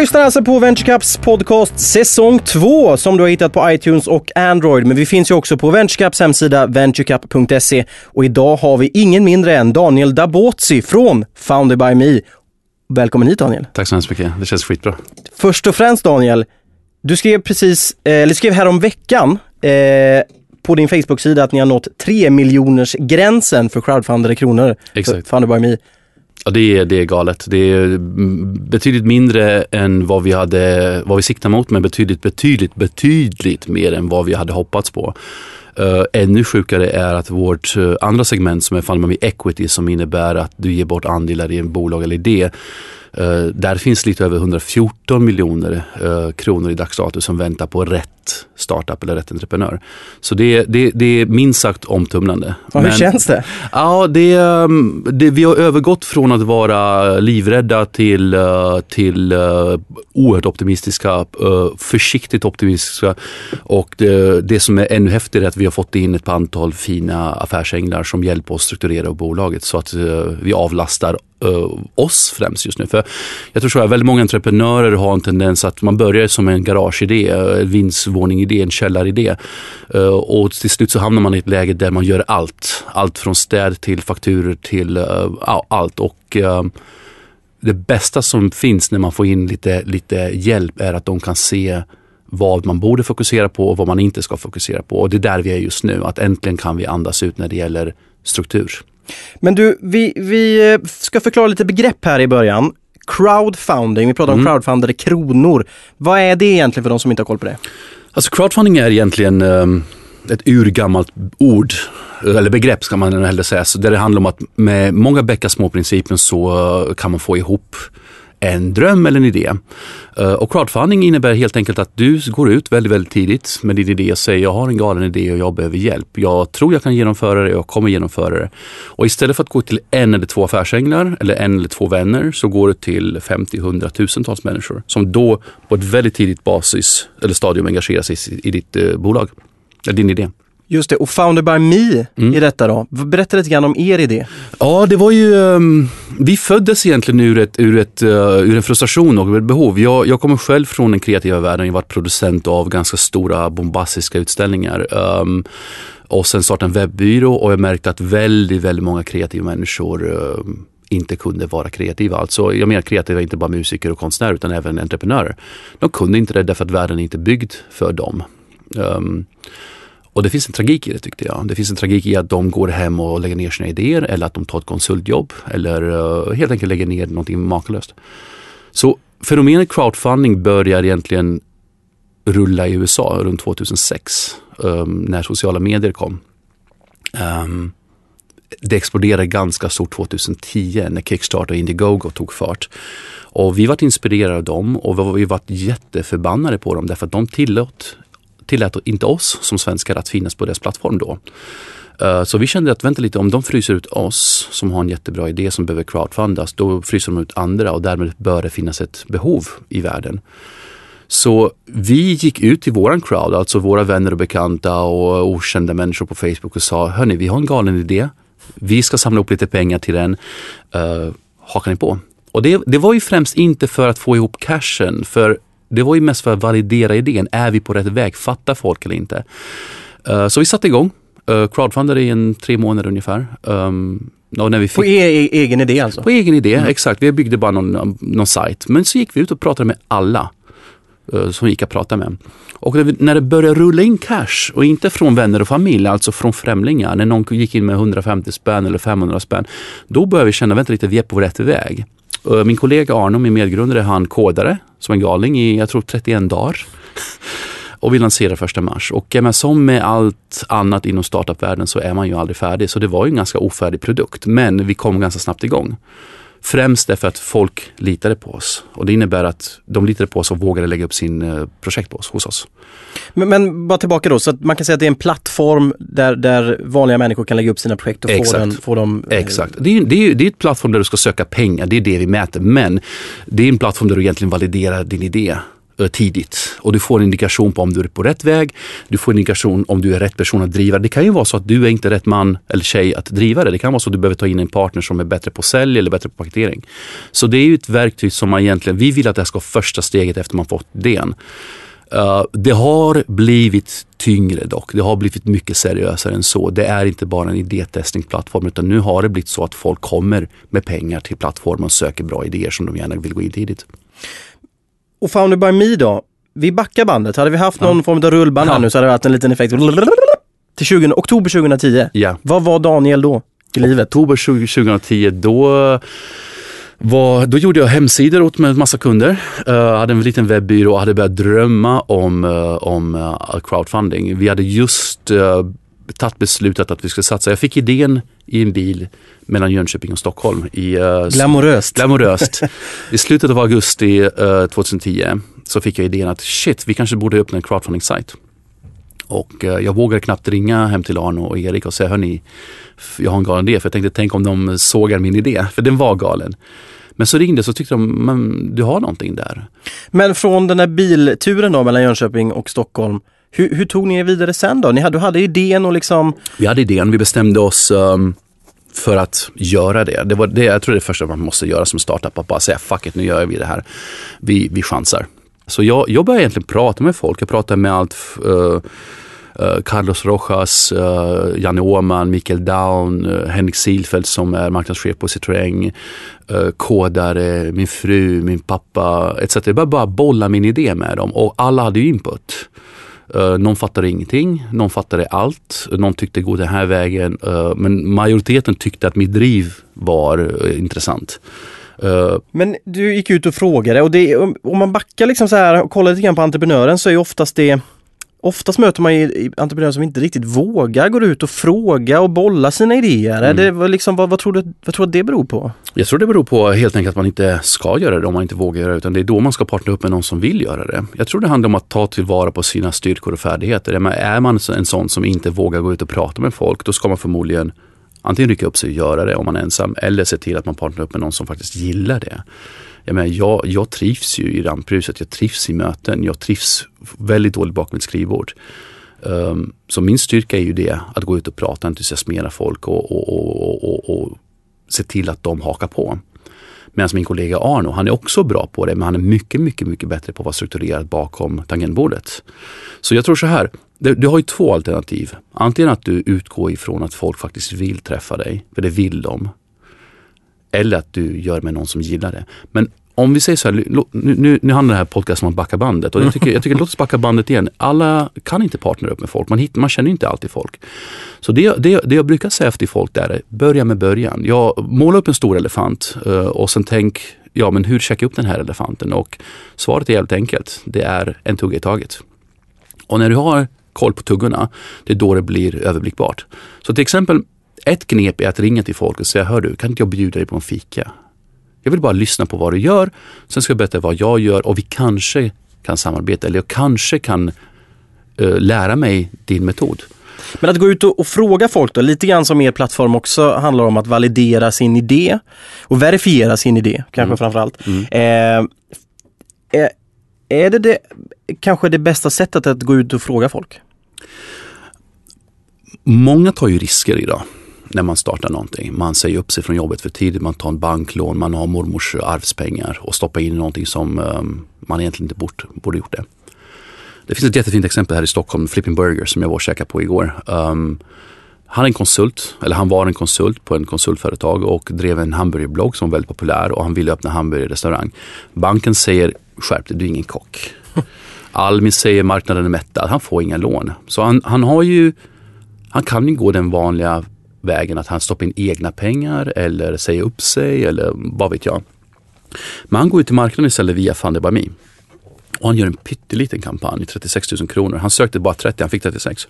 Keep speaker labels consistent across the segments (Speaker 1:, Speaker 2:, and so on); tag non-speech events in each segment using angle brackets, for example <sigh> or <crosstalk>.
Speaker 1: lyssnar alltså på VentureCaps podcast säsong 2 som du har hittat på iTunes och Android. Men vi finns ju också på VentureCaps hemsida venturecap.se och idag har vi ingen mindre än Daniel Dabozzi från Founded by Me. Välkommen hit Daniel.
Speaker 2: Tack så hemskt mycket, det känns skitbra.
Speaker 1: Först och främst Daniel, du skrev precis, eh, eller skrev härom veckan eh, på din Facebook-sida att ni har nått 3 miljoners gränsen för crowdfundade kronor.
Speaker 2: Exakt.
Speaker 1: Founded by Me.
Speaker 2: Ja, det är, det är galet. Det är betydligt mindre än vad vi, hade, vad vi siktade mot, men betydligt, betydligt, betydligt mer än vad vi hade hoppats på. Uh, ännu sjukare är att vårt uh, andra segment som är Funded Equity som innebär att du ger bort andelar i en bolag eller idé. Uh, där finns lite över 114 miljoner kronor i dagsdatum som väntar på rätt startup eller rätt entreprenör. Så det, det, det är minst sagt omtumlande.
Speaker 1: Ja, hur känns det?
Speaker 2: Ja, det, um, det, vi har övergått från att vara livrädda till, till oerhört optimistiska, försiktigt optimistiska. Och det, det som är ännu häftigare är att vi har fått in ett antal fina affärsänglar som hjälper oss strukturera bolaget så att eh, vi avlastar eh, oss främst just nu. För jag tror att väldigt många entreprenörer har en tendens att man börjar som en garageidé, en vindsvåningidé, en källaridé. Uh, och till slut så hamnar man i ett läge där man gör allt. Allt från städ till fakturer till uh, allt. Och uh, det bästa som finns när man får in lite, lite hjälp är att de kan se vad man borde fokusera på och vad man inte ska fokusera på. Och det är där vi är just nu, att äntligen kan vi andas ut när det gäller struktur.
Speaker 1: Men du, vi, vi ska förklara lite begrepp här i början. Crowdfunding, vi pratar om mm. crowdfundade kronor. Vad är det egentligen för de som inte har koll på det?
Speaker 2: Alltså crowdfunding är egentligen um, ett urgammalt ord, eller begrepp ska man hellre säga, så där det handlar om att med många bäckar små-principen så uh, kan man få ihop en dröm eller en idé. Uh, och crowdfunding innebär helt enkelt att du går ut väldigt, väldigt tidigt med din idé och säger jag har en galen idé och jag behöver hjälp. Jag tror jag kan genomföra det och jag kommer genomföra det. Och istället för att gå till en eller två affärsänglar eller en eller två vänner så går du till 50, 100, tusentals människor som då på ett väldigt tidigt basis eller stadium engagerar sig i, ditt uh, bolag, din idé.
Speaker 1: Just det, och Founded by Me mm. i detta då. Berätta lite grann om er idé.
Speaker 2: Ja, det var ju, um, vi föddes egentligen ur, ett, ur, ett, uh, ur en frustration och ett behov. Jag, jag kommer själv från den kreativa världen, jag har varit producent av ganska stora bombastiska utställningar. Um, och sen startade en webbyrå och jag märkte att väldigt, väldigt många kreativa människor uh, inte kunde vara kreativa. Alltså, jag menar kreativa, inte bara musiker och konstnärer utan även entreprenörer. De kunde inte det därför att världen är inte byggd för dem. Um, och det finns en tragik i det tyckte jag. Det finns en tragik i att de går hem och lägger ner sina idéer eller att de tar ett konsultjobb eller uh, helt enkelt lägger ner någonting makalöst. Så fenomenet crowdfunding börjar egentligen rulla i USA runt 2006 um, ehm, när sociala medier kom. Um, det exploderade ganska stort 2010 när Kickstarter och Indiegogo tog fart. Och vi var inspirerade av dem och vi var jätteförbannade på dem därför att de tillåt tillät inte oss som svenskar att finnas på deras plattform då. Eh, så vi kände att vänta lite, om de fryser ut oss som har en jättebra idé som behöver crowdfundas, då fryser de ut andra och därmed bör det finnas ett behov i världen. Så vi gick ut till våran crowd, alltså våra vänner och bekanta och okända människor på Facebook och sa, hörni, vi har en galen idé. Vi ska samla upp lite pengar till den. Uh, hakar ni på? Och det, det var ju främst inte för att få ihop cashen, för det var ju mest för att validera idén. Är vi på rätt väg? Fattar folk eller inte? Uh, så vi satte igång. Uh, crowdfundade i en tre månader ungefär. Um,
Speaker 1: när vi fick... På e, e egen idé alltså?
Speaker 2: På egen idé, mm. exakt. Vi byggde bara någon, någon sajt. Men så gick vi ut och pratade med alla som vi gick att prata med. Och när det började rulla in cash och inte från vänner och familj, alltså från främlingar. När någon gick in med 150 spänn eller 500 spänn. Då började vi känna, vänta lite, vi är på rätt väg. Eh, min kollega Arno, min medgrundare, han kodade som en galning i, jag tror 31 dagar. <laughs> Och vi lanserade första mars. Och men, som med allt annat inom startupvärlden så är man ju aldrig färdig. Så det var ju en ganska ofärdig produkt. Men vi kom ganska snabbt igång. Främst därför att folk litade på oss. Och det innebär att de litade på oss och vågade lägga upp sin eh, projekt på oss, hos oss.
Speaker 1: Men, men, bara tillbaka då, så att man kan säga att det är en plattform där, där vanliga människor kan lägga upp sina projekt och få, den, få dem...
Speaker 2: Eh... Exakt. Det är, det, är, det är ett plattform där du ska söka pengar, det är det vi mäter. Men det är en plattform där du egentligen validerar din idé. Eh, tidigt och du får en indikation på om du är på rätt väg. Du får en indikation om du är rätt person att driva. Det kan ju vara så att du är inte rätt man eller tjej att driva det. Det kan vara så att du behöver ta in en partner som är bättre på sälj eller bättre på paketering. Så det är ju ett verktyg som man egentligen, vi vill att det ska vara första steget efter man fått idén. Uh, det har blivit tyngre dock. Det har blivit mycket seriösare än så. Det är inte bara en idétestningsplattform utan nu har det blivit så att folk kommer med pengar till plattformen och söker bra idéer som de gärna vill gå in tidigt.
Speaker 1: Och Founder by Me då? Vi backar bandet. Hade vi haft någon ja. form av rullband ja. här nu så hade det varit en liten effekt. Till 20, oktober 2010.
Speaker 2: Ja.
Speaker 1: Vad var Daniel då i livet?
Speaker 2: Oktober 2010, då var, då gjorde jag hemsidor åt en massa kunder. Uh, hade en liten webbyrå och hade börjat drömma om, uh, om uh, crowdfunding. Vi hade just tagit beslutet att vi skulle satsa. Jag fick idén i en bil mellan Jönköping och Stockholm. I, uh,
Speaker 1: glamoröst.
Speaker 2: glamoröst. <laughs> I slutet av augusti uh, 2010 så fick jag idén att shit, vi kanske borde öppna en crowdfunding-sajt. Och uh, jag vågade knappt ringa hem till Arno och Erik och säga, hörni, jag har en galen idé. För jag tänkte, tänk om de sågar min idé, för den var galen. Men så ringde så tyckte de, men du har någonting där.
Speaker 1: Men från den här bilturen då mellan Jönköping och Stockholm, hur, hur tog ni er vidare sen då? Ni hade, du hade idén och liksom...
Speaker 2: Vi hade idén, vi bestämde oss um, för att göra det. det, var det jag tror det är det första man måste göra som startup, att bara säga fuck it, nu gör vi det här. Vi, vi chansar. Så jag, jag började egentligen prata med folk. Jag pratade med allt uh, uh, Carlos Rojas, uh, Janne Åman, Mikael Down, uh, Henrik Silfeldt som är marknadschef på Citroën, uh, kodare, min fru, min pappa etc. Jag började bara bolla min idé med dem och alla hade ju input. Uh, någon fattade ingenting, någon fattade allt, någon tyckte gå den här vägen. Uh, men majoriteten tyckte att mitt driv var uh, intressant.
Speaker 1: Men du gick ut och frågade och det, om man backar liksom så här och kollar lite grann på entreprenören så är oftast det Oftast möter man ju entreprenörer som inte riktigt vågar gå ut och fråga och bolla sina idéer. Mm. Det, liksom, vad, vad, tror du, vad tror du att det beror på?
Speaker 2: Jag tror det beror på helt enkelt att man inte ska göra det om man inte vågar göra det. Utan det är då man ska partnera upp med någon som vill göra det. Jag tror det handlar om att ta tillvara på sina styrkor och färdigheter. Är man en sån som inte vågar gå ut och prata med folk, då ska man förmodligen antingen rycka upp sig och göra det om man är ensam eller se till att man partnerar upp med någon som faktiskt gillar det jag, menar, jag, jag trivs ju i rampruset, jag trivs i möten, jag trivs väldigt dåligt bakom ett skrivbord. Um, så min styrka är ju det, att gå ut och prata, entusiasmera folk och, och, och, och, och se till att de hakar på. Medan min kollega Arno, han är också bra på det, men han är mycket, mycket, mycket bättre på att vara strukturerad bakom tangentbordet. Så jag tror så här, du, du har ju två alternativ. Antingen att du utgår ifrån att folk faktiskt vill träffa dig, för det vill de. Eller att du gör med någon som gillar det. Men om vi säger så här, nu, nu handlar det här podcasten om att backa bandet och jag tycker, jag tycker låt oss backa bandet igen. Alla kan inte partnera upp med folk, man, hit, man känner inte alltid folk. Så det, det, det jag brukar säga till folk där är, börja med början. Jag måla upp en stor elefant eh, och sen tänk, ja men hur käkar jag upp den här elefanten? Och svaret är helt enkelt, det är en tugga i taget. Och när du har koll på tuggorna, det är då det blir överblickbart. Så till exempel, ett knep är att ringa till folk och säga, hör du, kan inte jag bjuda dig på en fika? Jag vill bara lyssna på vad du gör, sen ska jag berätta vad jag gör och vi kanske kan samarbeta eller jag kanske kan uh, lära mig din metod.
Speaker 1: Men att gå ut och, och, fråga folk då, lite grann som er plattform också handlar om att validera sin idé och verifiera sin idé kanske mm. framförallt. Mm. Eh, är, är det, det kanske det bästa sättet att gå ut och fråga folk?
Speaker 2: Många tar ju risker idag när man startar någonting. Man säger upp sig från jobbet för tidigt, man tar en banklån, man har mormors eh, arvspengar och stoppar in i någonting som um, man egentligen inte bort, borde gjort det. Det finns ett jättefint exempel här i Stockholm, Flipping Burger, som jag var och käkade på igår. Um, han är en konsult, eller han var en konsult på en konsultföretag och drev en hamburgerblogg som var väldigt populär och han ville öppna hamburgerrestaurang. Banken säger, skärp dig, du är ingen kock. <laughs> Almi säger marknaden är mättad, han får inga lån. Så han, han har ju, han kan ju gå den vanliga vägen att han stoppar in egna pengar eller säger upp sig eller vad vet jag. Men han går ut till marknaden istället via Fundebami. Och han gör en pytteliten kampanj, 36 000 kronor. Han sökte bara 30, han fick 36.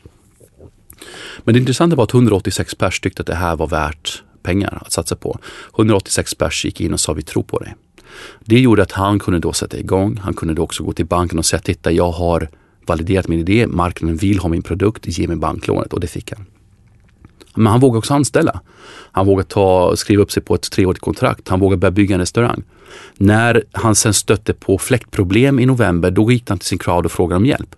Speaker 2: Men det intressanta var att 186 pers tyckte att det här var värt pengar att satsa på. 186 pers gick in och sa vi tror på dig. Det gjorde att han kunde då sätta igång. Han kunde då också gå till banken och säga titta jag har validerat min idé, marknaden vill ha min produkt, ge mig banklånet och det fick han. Men han vågar också anställa. Han vågar ta, skriva upp sig på ett treårigt kontrakt. Han vågar börja bygga en restaurang. När han sen stötte på fläktproblem i november, då gick han till sin crowd och frågade om hjälp.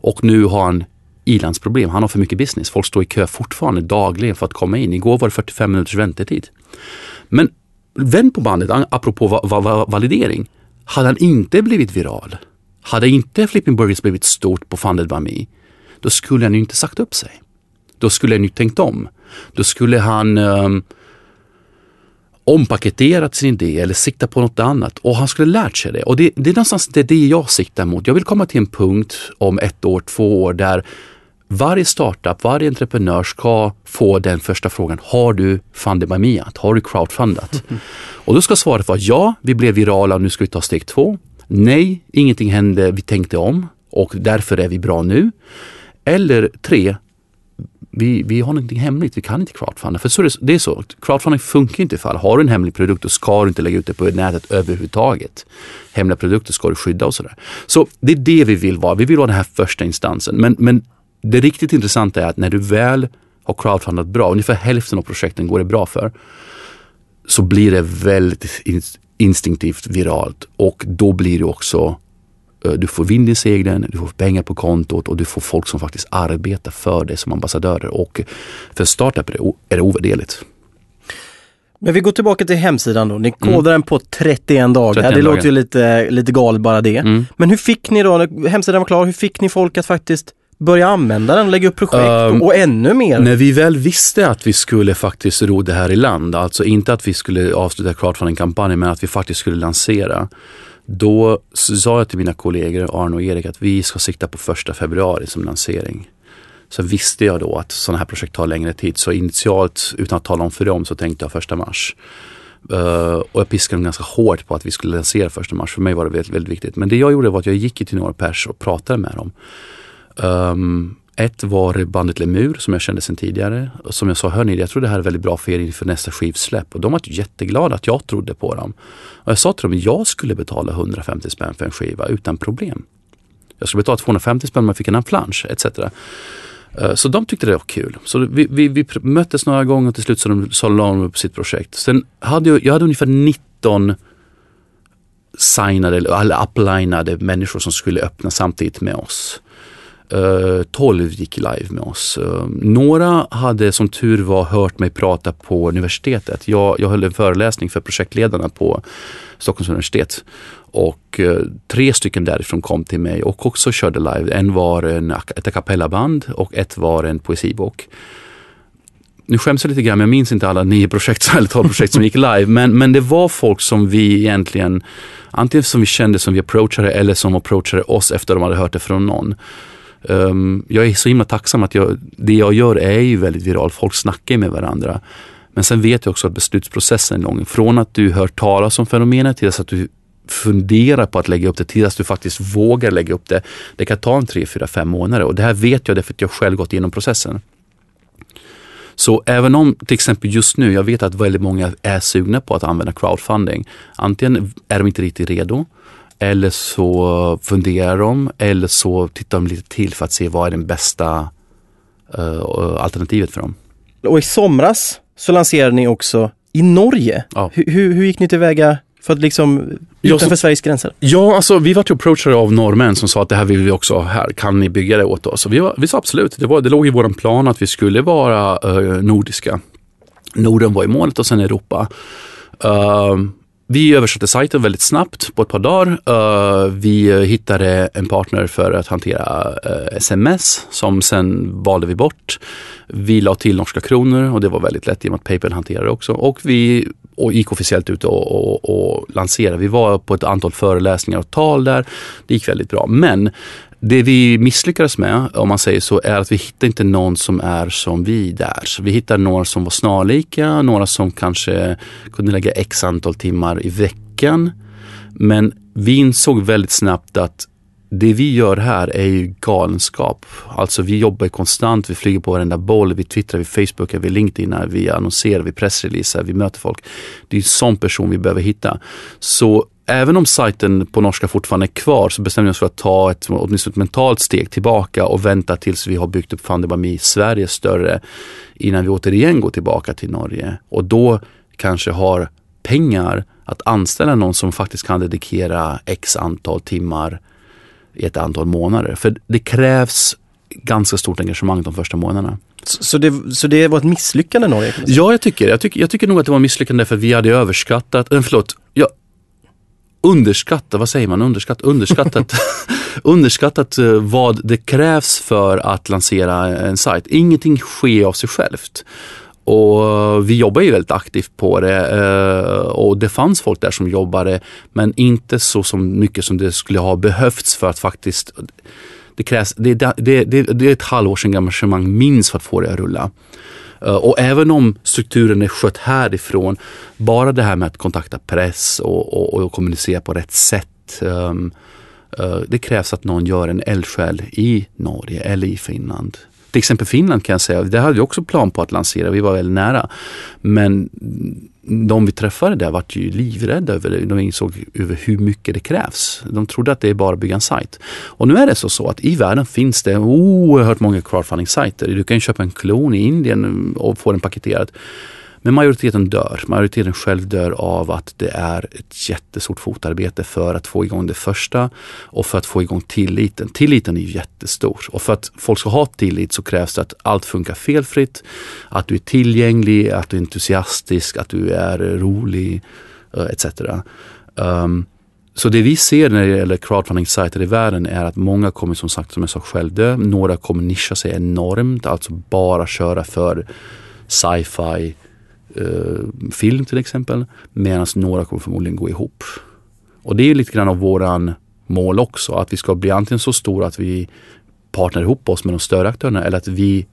Speaker 2: Och nu har han ilandsproblem. Han har för mycket business. Folk står i kö fortfarande dagligen för att komma in. Igår var det 45 minuters väntetid. Men vänd på bandet, apropå va va validering. Hade han inte blivit viral, hade inte Flipping Burgers blivit stort på Funded by Me, då skulle han ju inte sagt upp sig. Då skulle han ju tänkt om. Då skulle han um, ompaketerat sin idé eller siktat på något annat och han skulle lärt sig det. Och det, det är någonstans det, det jag siktar mot. Jag vill komma till en punkt om ett år, två år där varje startup, varje entreprenör ska få den första frågan. Har du me? Har du crowdfundat? Mm. <laughs> Och då ska svaret vara ja, vi blev virala, nu ska vi ta steg två. Nej, ingenting hände, vi tänkte om och därför är vi bra nu. Eller tre, vi, vi har någonting hemligt, vi kan inte crowdfunda. För så är det, det är så, crowdfunding funkar inte ifall har du en hemlig produkt då ska du inte lägga ut det på nätet överhuvudtaget. Hemliga produkter ska du skydda och sådär. Så det är det vi vill vara, vi vill vara den här första instansen. Men, men det riktigt intressanta är att när du väl har crowdfundat bra, ungefär hälften av projekten går det bra för, så blir det väldigt instinktivt viralt och då blir det också du får vind i seglen, du får pengar på kontot och du får folk som faktiskt arbetar för dig som ambassadörer. Och för startup är det ovärderligt.
Speaker 1: Men vi går tillbaka till hemsidan då. Ni kodade mm. den på 31 dagar. 31 det låter ju lite, lite galet bara det. Mm. Men hur fick ni då, när hemsidan var klar, hur fick ni folk att faktiskt börja använda den, lägga upp projekt um, och ännu mer.
Speaker 2: När vi väl visste att vi skulle faktiskt ro det här i land, alltså inte att vi skulle avsluta crowdfunding-kampanjen men att vi faktiskt skulle lansera. Då sa jag till mina kollegor Arne och Erik att vi ska sikta på första februari som lansering. Så visste jag då att sådana här projekt tar längre tid. Så initialt, utan att tala om för dem, så tänkte jag första mars. Uh, och jag piskade dem ganska hårt på att vi skulle lansera första mars. För mig var det väldigt, väldigt viktigt. Men det jag gjorde var att jag gick till några pers och pratade med dem. Um, ett var bandet Lemur som jag kände sedan tidigare. Och som jag sa, hörni, jag tror det här är väldigt bra för er inför nästa skivsläpp. Och de var jätteglada att jag trodde på dem. Och jag sa till dem, att jag skulle betala 150 spänn för en skiva utan problem. Jag skulle betala 250 spänn om jag fick en plansch etc. Eh, så de tyckte det var kul. Så vi, vi, vi möttes några gånger och till slut så, de, så la de upp sitt projekt. Sen hade jag, jag hade ungefär 19 signade eller uplinade människor som skulle öppna samtidigt med oss. Eh, 12 gick live med oss. Eh, några hade som tur var hört mig prata på universitetet. Jag, jag höll en föreläsning för projektledarna på Stockholms universitet. Och eh, tre stycken därifrån kom till mig och också körde live. En var en, ett a cappella-band och ett var en poesibok. Nu skäms jag lite grann, men jag minns inte alla nio projekt <laughs> eller tolv projekt som gick live. Men, men det var folk som vi egentligen, antingen som vi kände som vi approachade eller som approachade oss efter de hade hört det från någon. Um, jag är så himla tacksam att jag, det jag gör är ju väldigt viralt. Folk snackar med varandra. Men sen vet jag också att beslutsprocessen är lång. Från att du hör talas om fenomenet till att du funderar på att lägga upp det till att du faktiskt vågar lägga upp det. Det kan ta en tre, fyra, fem månader och det här vet jag därför att jag själv gått igenom processen. Så även om till exempel just nu, jag vet att väldigt många är sugna på att använda crowdfunding. Antingen är de inte riktigt redo eller så funderar de eller så tittar de lite till för att se vad är den bästa uh, alternativet för dem.
Speaker 1: Och i somras så lanserade ni också i Norge. Ja. Hur, hur, gick ni tillväga för att liksom utanför ja, Sveriges gränser?
Speaker 2: Ja, alltså vi var approachade av norrmän som sa att det här vill vi också ha här. Kan ni bygga det åt oss? Och vi, var, vi sa absolut. Det, var, det låg i vår plan att vi skulle vara uh, nordiska. Norden var i målet och sen Europa. Uh, vi översatte sajten väldigt snabbt på ett par dagar. Uh, vi hittade en partner för att hantera eh, uh, sms som sen valde vi bort. Vi la till norska kronor och det var väldigt lätt i och med att Paypal hanterar det också. Och vi och gick officiellt ut och, och, och lanserade. Vi var på ett antal föreläsningar och tal där. Det gick väldigt bra. Men det vi misslyckades med, om man säger så, är att vi hittade inte någon som är som vi där. Så vi hittade några som var snarlika, några som kanske kunde lägga x antal timmar i veckan. Men vi insåg väldigt snabbt att det vi gör här är ju galenskap. Alltså vi jobbar konstant, vi flyger på varenda boll, vi twittrar, vi facebookar, vi linkedinar, vi annonserar, vi pressreleasar, vi möter folk. Det är en sån person vi behöver hitta. Så även om sajten på norska fortfarande är kvar så bestämde vi oss för att ta ett, åtminstone ett mentalt steg tillbaka och vänta tills vi har byggt upp Fundibami i Sverige större innan vi återigen går tillbaka till Norge. Och då kanske har pengar att anställa någon som faktiskt kan dedikera x antal timmar i ett antal månader. För det krävs ganska stort engagemang de första månaderna.
Speaker 1: Så det, så det var ett misslyckande Norge?
Speaker 2: Ja, jag tycker, jag tycker Jag tycker nog att det var misslyckande för vi hade överskattat, äh, förlåt, ja, underskattat, vad säger man, underskattat, underskattat, <laughs> underskattat eh, vad det krävs för att lansera en sajt. Ingenting sker av sig självt. Och vi jobbar ju väldigt aktivt på det eh, och det fanns folk där som jobbade men inte så som mycket som det skulle ha behövts för att faktiskt det krävs, det, det, det, det är ett halvårs engagemang minst för att få det att rulla. Eh, och även om strukturen är skött härifrån, bara det här med att kontakta press och, och, och kommunicera på rätt sätt. Um, uh, det krävs att någon gör en eldsjäl i Norge eller i Finland. Till exempel Finland kan jag säga, det hade vi också plan på att lansera, vi var väldigt nära. Men de vi träffade där vart ju livrädda över det. De insåg över hur mycket det krävs. De trodde att det är bara att bygga en sajt. Och nu är det så, så att i världen finns det oerhört många crowdfunding-sajter. Du kan köpa en klon i Indien och få den paketerad. Men majoriteten dör. Majoriteten själv dör av att det är ett jättestort fotarbete för att få igång det första och för att få igång tilliten. Tilliten är jättestor och för att folk ska ha tillit så krävs det att allt funkar felfritt, att du är tillgänglig, att du är entusiastisk, att du är rolig eh, etc. Um, ehm, så det vi ser när det gäller crowdfunding-sajter i världen är att många kommer som sagt, som jag sa, självdö. Några kommer nischa sig enormt, alltså bara köra för sci-fi, eh, film till exempel. Medan några kommer förmodligen gå ihop. Och det är lite grann av våran mål också. Att vi ska bli antingen så stora att vi partner ihop oss med de större aktörerna eller att vi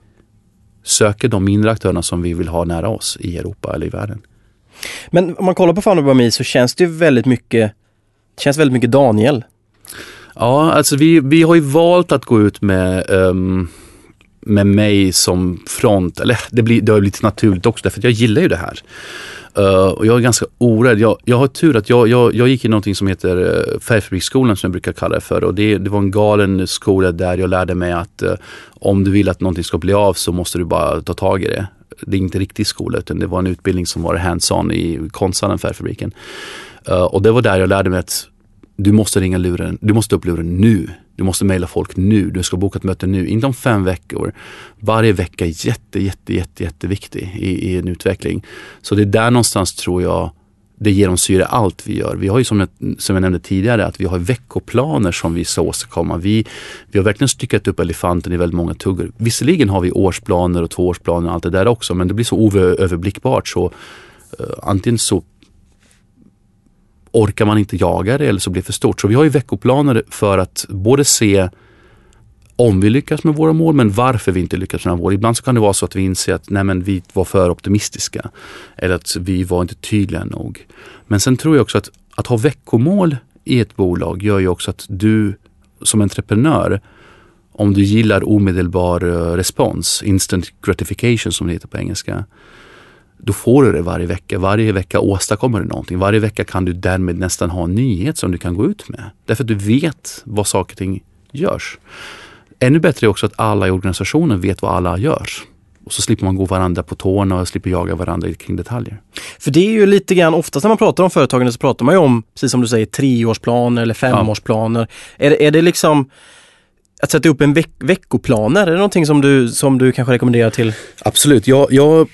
Speaker 2: söker de mindre aktörerna som vi vill ha nära oss i Europa eller i världen.
Speaker 1: Men om man kollar på Founderbami så känns det väldigt mycket, känns väldigt mycket Daniel.
Speaker 2: Ja, alltså vi, vi har ju valt att gå ut med um, med mig som front, eller det, blir, det har blivit naturligt också därför att jag gillar ju det här. Uh, och jag är ganska orädd. Jag, jag har tur att jag, jag, jag gick i någonting som heter uh, Färgfabriksskolan som jag brukar kalla det för. Och det, det var en galen skola där jag lärde mig att uh, om du vill att någonting ska bli av så måste du bara ta tag i det. Det är inte riktig skola utan det var en utbildning som var hands-on i Konsthallen, Färgfabriken. Uh, och det var där jag lärde mig att du måste ringa luren, du måste upp luren nu. Du måste mejla folk nu, du ska boka ett möte nu, inte om fem veckor. Varje vecka är jätte, jätte, jätte, jätteviktig i, i en utveckling. Så det är där någonstans tror jag det genomsyrar allt vi gör. Vi har ju som jag, som jag nämnde tidigare att vi har veckoplaner som vi ska åstadkomma. Vi, vi har verkligen styckat upp elefanten i väldigt många tuggor. Visserligen har vi årsplaner och tvåårsplaner och allt det där också men det blir så oöverblickbart så uh, antingen så orkar man inte jaga det eller så blir det för stort. Så vi har ju veckoplaner för att både se om vi lyckas med våra mål men varför vi inte lyckas med våra mål. Ibland så kan det vara så att vi inser att nej men vi var för optimistiska. Eller att vi var inte tydliga nog. Men sen tror jag också att att ha veckomål i ett bolag gör ju också att du som entreprenör om du gillar omedelbar eh, respons, instant gratification som det heter på engelska, då får du det varje vecka. Varje vecka åstadkommer du någonting. Varje vecka kan du därmed nästan ha en nyhet som du kan gå ut med. Därför att du vet vad saker och ting görs. Ännu bättre är också att alla i organisationen vet vad alla gör. Och så slipper man gå varandra på tårna och slipper jaga varandra kring detaljer.
Speaker 1: För det är ju lite grann, oftast när man pratar om företagande så pratar man ju om, precis som du säger, treårsplaner eller femårsplaner. Ja. Är, är det liksom att sätta upp en veck veckoplaner, är det någonting som du, som du kanske rekommenderar till?
Speaker 2: Absolut. Jag, jag,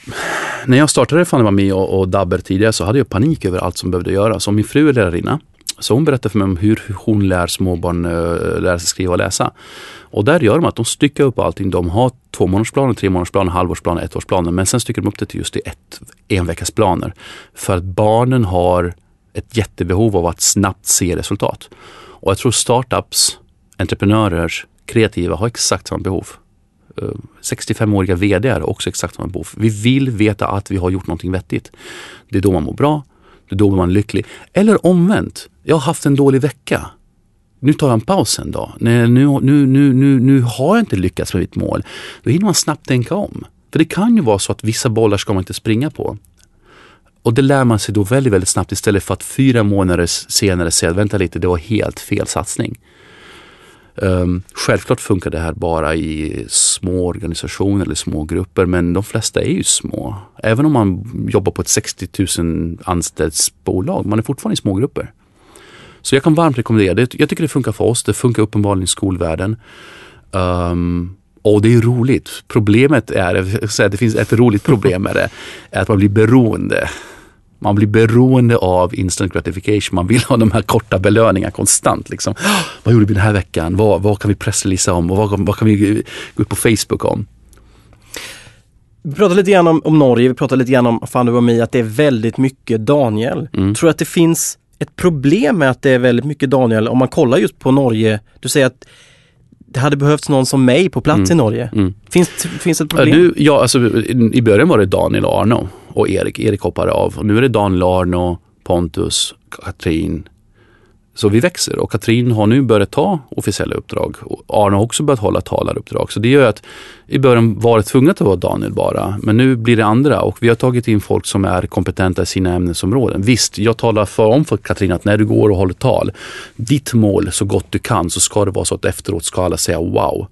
Speaker 2: när jag startade Fanny och, och Dabber tidigare så hade jag panik över allt som behövde göras. Och min fru är lärarinna. Så hon berättade för mig om hur, hon lär småbarn äh, lära sig skriva och läsa. Och där gör de att de styckar upp allting. De har två månadsplaner, tre månadsplaner, halvårsplaner, ettårsplaner. Men sen styckar de upp det till just det ett, en veckas planer. För att barnen har ett jättebehov av att snabbt se resultat. Och jag tror startups, entreprenörer, kreativa har exakt samma behov. Eh, 65-åriga VD har också exakt samma behov. Vi vill veta att vi har gjort någonting vettigt. Det är då man mår bra, det är då man är lycklig. Eller omvänt, jag har haft en dålig vecka. Nu tar jag en paus en dag. Nej, nu, nu, nu, nu, nu har jag inte lyckats med mitt mål. Då hinner man snabbt tänka om. För det kan ju vara så att vissa bollar ska man inte springa på. och det lär man sig då väldigt, väldigt snabbt istället för att fyra månader senare säga, vänta lite, det var helt fel satsning. Um, självklart funkar det här bara i små organisationer eller små grupper men de flesta är ju små. Även om man jobbar på ett 60 000 anställdsbolag, man är fortfarande i små grupper. Så jag kan varmt rekommendera det. Jag tycker det funkar för oss, det funkar uppenbarligen i skolvärlden. Um, och det är roligt. Problemet är, jag säga, det finns ett roligt problem med det, är att man blir beroende. Man blir beroende av instant gratification. Man vill ha de här korta belöningarna konstant. Liksom. <gasps> Vad gjorde vi den här veckan? Vad, vad kan vi pressreleasa om? Och vad, vad kan vi gå ut på Facebook om?
Speaker 1: Vi pratade lite grann om, om Norge, vi pratade lite grann om Fanny och mig, att det är väldigt mycket Daniel. Mm. Tror du att det finns ett problem med att det är väldigt mycket Daniel om man kollar just på Norge? Du säger att det hade behövts någon som mig på plats mm. i Norge. Mm. Finns, finns ett problem?
Speaker 2: Nu, ja, alltså, I början var det Daniel och Arno och Erik. Erik hoppade av. Och nu är det Daniel, Arno, Pontus, Katrin. Så vi växer och Katrin har nu börjat ta officiella uppdrag. Och Arno har också börjat hålla talaruppdrag. Så det gör att i början var det tvunget att vara Daniel bara. Men nu blir det andra och vi har tagit in folk som är kompetenta i sina ämnesområden. Visst, jag talar för om för Katrin att när du går och håller tal, ditt mål så gott du kan så ska det vara så att efteråt ska alla säga wow.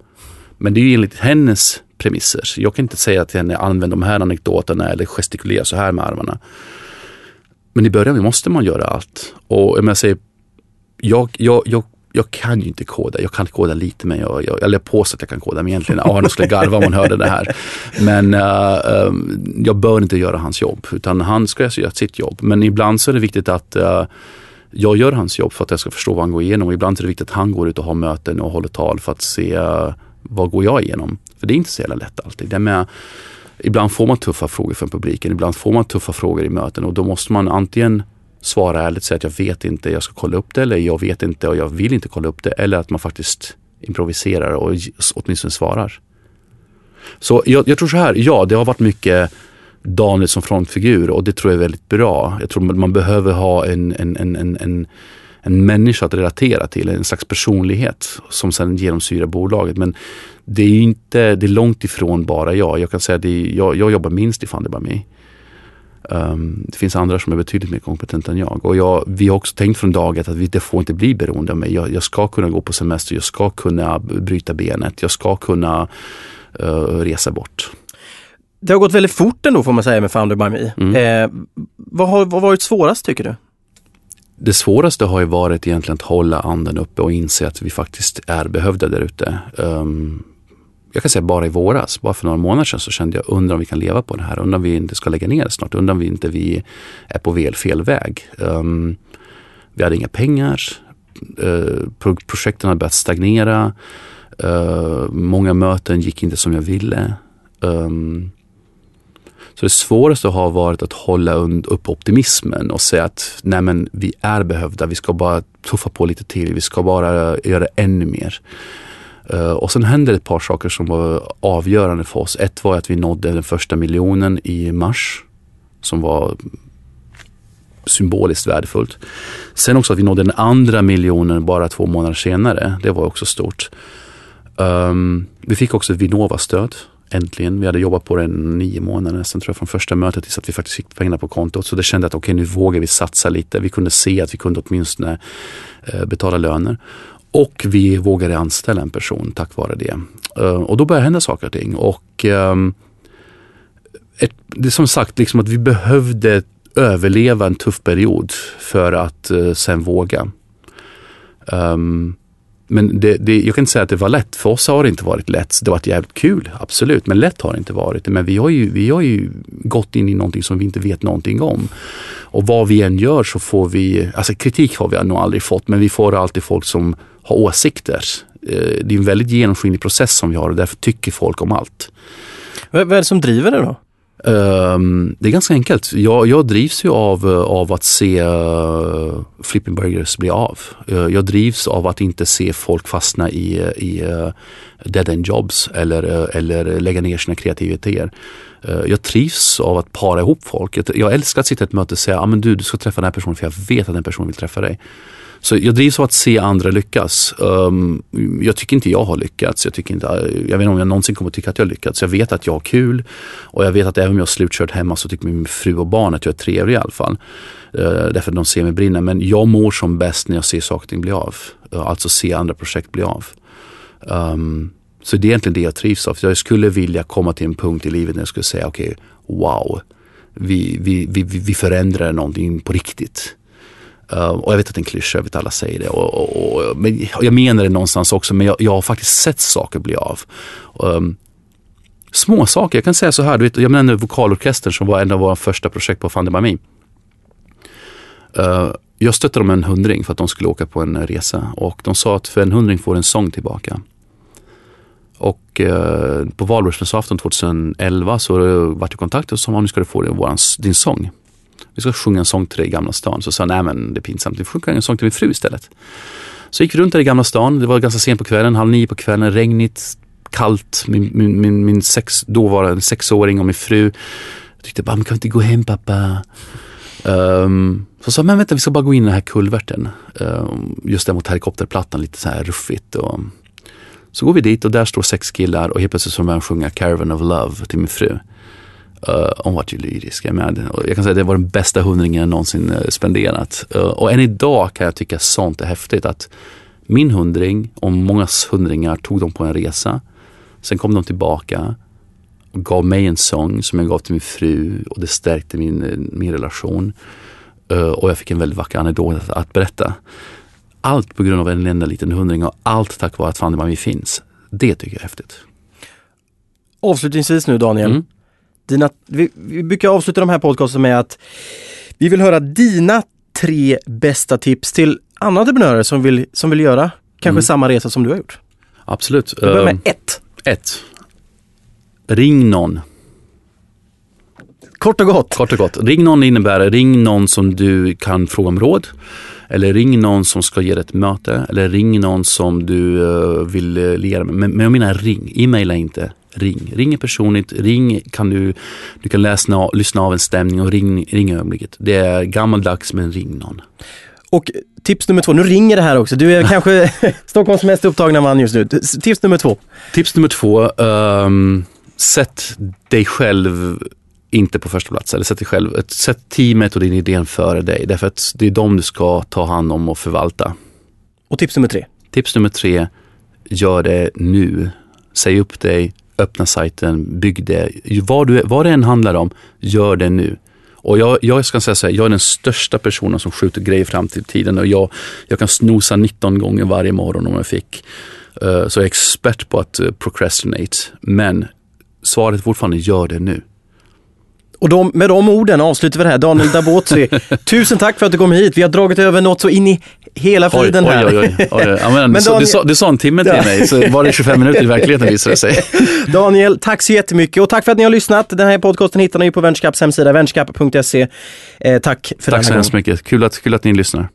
Speaker 2: Men det är ju enligt hennes premisser. Jag kan inte säga till henne använd de här anekdoterna eller gestikulera så här med armarna. Men i början måste man göra allt. Och om jag säger, jag, jag, jag, jag kan ju inte koda. Jag kan koda lite men jag, jag, eller jag påstår att jag kan koda men egentligen Arne skulle garva om han hörde det här. Men uh, um, jag bör inte göra hans jobb utan han ska göra sitt jobb. Men ibland så är det viktigt att uh, jag gör hans jobb för att jag ska förstå vad han går igenom. Ibland är det viktigt att han går ut och har möten och håller tal för att se uh, vad går jag igenom. För det är inte så jävla lätt alltid. Det med, ibland får man tuffa frågor från publiken, ibland får man tuffa frågor i möten och då måste man antingen svara ärligt och säga att jag vet inte, jag ska kolla upp det eller jag vet inte och jag vill inte kolla upp det. Eller att man faktiskt improviserar och åtminstone svarar. Så jag, jag tror så här, ja det har varit mycket Daniel som frontfigur och det tror jag är väldigt bra. Jag tror man behöver ha en, en, en, en, en en människa att relatera till, en slags personlighet som sedan genomsyrar bolaget. Men det är inte, det är långt ifrån bara jag. Jag kan säga att jag, jag jobbar minst i Fundibami. Um, ehm, det finns andra som är betydligt mer kompetenta än jag. Och jag, vi har också tänkt från dag ett att vi, det får inte bli beroende av mig. Jag, jag, ska kunna gå på semester, jag ska kunna bryta benet, jag ska kunna uh, resa bort.
Speaker 1: Det har gått väldigt fort ändå får man säga med Founder by Me. Mm. Eh, vad har vad varit svårast tycker du?
Speaker 2: Det svåraste har ju varit egentligen att hålla anden uppe och inse att vi faktiskt är behövda där ute. Um, jag kan säga bara i våras, bara för några månader sedan så kände jag, undrar om vi kan leva på det här, undrar om vi inte ska lägga ner det snart, undrar om vi inte vi är på fel, fel väg. Um, vi hade inga pengar, uh, projekten hade börjat stagnera, uh, många möten gick inte som jag ville. Um, så det svåraste har varit att hålla upp optimismen och säga att nej men vi är behövda, vi ska bara tuffa på lite till, vi ska bara göra ännu mer. Uh, och sen hände ett par saker som var avgörande för oss. Ett var att vi nådde den första miljonen i mars som var symboliskt värdefullt. Sen också att vi nådde den andra miljonen bara två månader senare. Det var också stort. Um, vi fick också Vinnova-stöd Äntligen. Vi hade jobbat på det nio månader sen tror jag från första mötet tills att vi faktiskt fick pengarna på kontot. Så det kände att okej okay, nu vågar vi satsa lite. Vi kunde se att vi kunde åtminstone eh, betala löner. Och vi vågade anställa en person tack vare det. Eh, och då började hända saker och ting. Och ehm, ett, det är som sagt liksom att vi behövde överleva en tuff period för att eh, sen våga. Um, men det, det, jag kan inte säga att det var lätt. För oss har det inte varit lätt. Det har varit jävligt kul, absolut. Men lätt har det inte varit. Men vi har ju, vi har ju gått in i någonting som vi inte vet någonting om. Och vad vi än gör så får vi, alltså kritik har vi nog aldrig fått, men vi får alltid folk som har åsikter. Eh, det är en väldigt genomskinlig process som vi har och därför tycker folk om allt.
Speaker 1: Vad är det som driver det då?
Speaker 2: Um, det är ganska enkelt. Jag, jag drivs ju av, eh, av att se uh, Flipping Burgers bli av. Uh, jag drivs av att inte se folk fastna i, i uh, dead end jobs eller, eller lägga ner sina kreativiteter. Jag trivs av att para ihop folk. Jag, jag älskar att sitta i ett möte och säga, ah, men du, du ska träffa den här personen för jag vet att den personen vill träffa dig. Så jag drivs av att se andra lyckas. Um, jag tycker inte jag har lyckats. Jag, tycker inte, jag vet inte om jag någonsin kommer att tycka att jag har lyckats. Jag vet att jag har kul och jag vet att även om jag har slutkört hemma så tycker min fru och barn att jag är trevlig i alla fall. Uh, därför att de ser mig brinna. Men jag mår som bäst när jag ser saker och ting bli av. Uh, alltså se andra projekt bli av. Um, så det är egentligen det jag trivs av. Jag skulle vilja komma till en punkt i livet när jag skulle säga okej, okay, wow, vi, vi, vi, vi förändrar någonting på riktigt. Eh, och jag vet att det är en klyscha, jag vet att alla säger det. Och, och, och, men jag menar det någonstans också, men jag, jag har faktiskt sett saker bli av. Um, små saker, jag kan säga så här, du vet, jag nämnde vokalorkestern som var en av våra första projekt på Fandemami. Uh, eh, jag stötte dem en hundring för att de skulle åka på en resa och de sa att för en hundring får en sång tillbaka. Och eh, på valborgsmässoafton 2011 så vart jag kontakt och sa nu ska du få din, våran, din sång. Vi ska sjunga en sång till dig i Gamla stan. Så sa nej men det är pinsamt, vi får sjunga en sång till min fru istället. Så gick vi runt där i Gamla stan, det var ganska sent på kvällen, halv nio på kvällen, regnigt, kallt. Min, min, min, min sex, då var en sexåring och min fru jag tyckte bara, men kan vi inte gå hem pappa? Um, så sa men vänta vi ska bara gå in i den här kulverten. Um, just där mot helikopterplattan, lite så här ruffigt. Och, så går vi dit och där står sex killar och helt plötsligt så börjar sjunga Caravan of Love till min fru. Uh, hon var ju lyrisk. Jag, med. jag kan säga att det var den bästa hundringen jag någonsin uh, spenderat. Uh, och än idag kan jag tycka sånt är häftigt. Att min hundring och mångas hundringar tog dem på en resa. Sen kom de tillbaka och gav mig en sång som jag gav till min fru och det stärkte min, min relation. och jag fick en väldigt vacker anekdot att, att berätta. Allt på grund av en enda liten hundring och allt tack vare att Fanny finns. Det tycker jag är häftigt.
Speaker 1: Avslutningsvis nu Daniel. Mm. Dina, vi, vi brukar avsluta de här podcasten med att vi vill höra dina tre bästa tips till andra entreprenörer som vill, som vill göra kanske mm. samma resa som du har gjort.
Speaker 2: Absolut.
Speaker 1: Vi börjar med uh, ett.
Speaker 2: Ett. Ring någon.
Speaker 1: Kort och gott.
Speaker 2: Kort och gott. Ring någon innebär ring någon som du kan fråga om råd. Eller ring någon som ska ge dig ett möte. Eller ring någon som du uh, vill uh, lira med. Men, men jag menar ring, e-maila inte. Ring. Ring personligt, ring kan du, du kan läsa, lyssna av en stämning och ring, ring ögonblicket. Det är gammaldags men ring någon.
Speaker 1: Och tips nummer två, nu ringer det här också. Du är kanske <laughs> Stockholms mest upptagna man just nu. Tips nummer två.
Speaker 2: Tips nummer två, um, sätt dig själv inte på första plats. Eller sätt dig själv, sätt teamet och din idé före dig. Därför att det är dem du ska ta hand om och förvalta.
Speaker 1: Och tips nummer tre?
Speaker 2: Tips nummer tre, gör det nu. Säg upp dig, öppna sajten, bygg det. Vad, du, vad det än handlar om, gör det nu. Och jag, jag ska säga så här, jag är den största personen som skjuter grejer fram till tiden och jag, jag kan snosa 19 gånger varje morgon om jag fick. Uh, så jag är expert på att uh, procrastinate. Men svaret är fortfarande, gör det nu.
Speaker 1: Och de, med de orden avslutar vi det här. Daniel Dabotzi, <laughs> tusen tack för att du kom hit. Vi har dragit över något så in i hela friden
Speaker 2: här. Oj, oj, oj. oj. Ja, men, <laughs> men Daniel... du, sa, du sa en timme till mig, så var det 25 minuter i verkligheten visade det sig. <laughs>
Speaker 1: Daniel, tack så jättemycket och tack för att ni har lyssnat. Den här podcasten hittar ni på Venturecaps hemsida, venturecap.se. Eh, tack för
Speaker 2: tack den här Tack så hemskt mycket. Kul att, kul att ni lyssnar.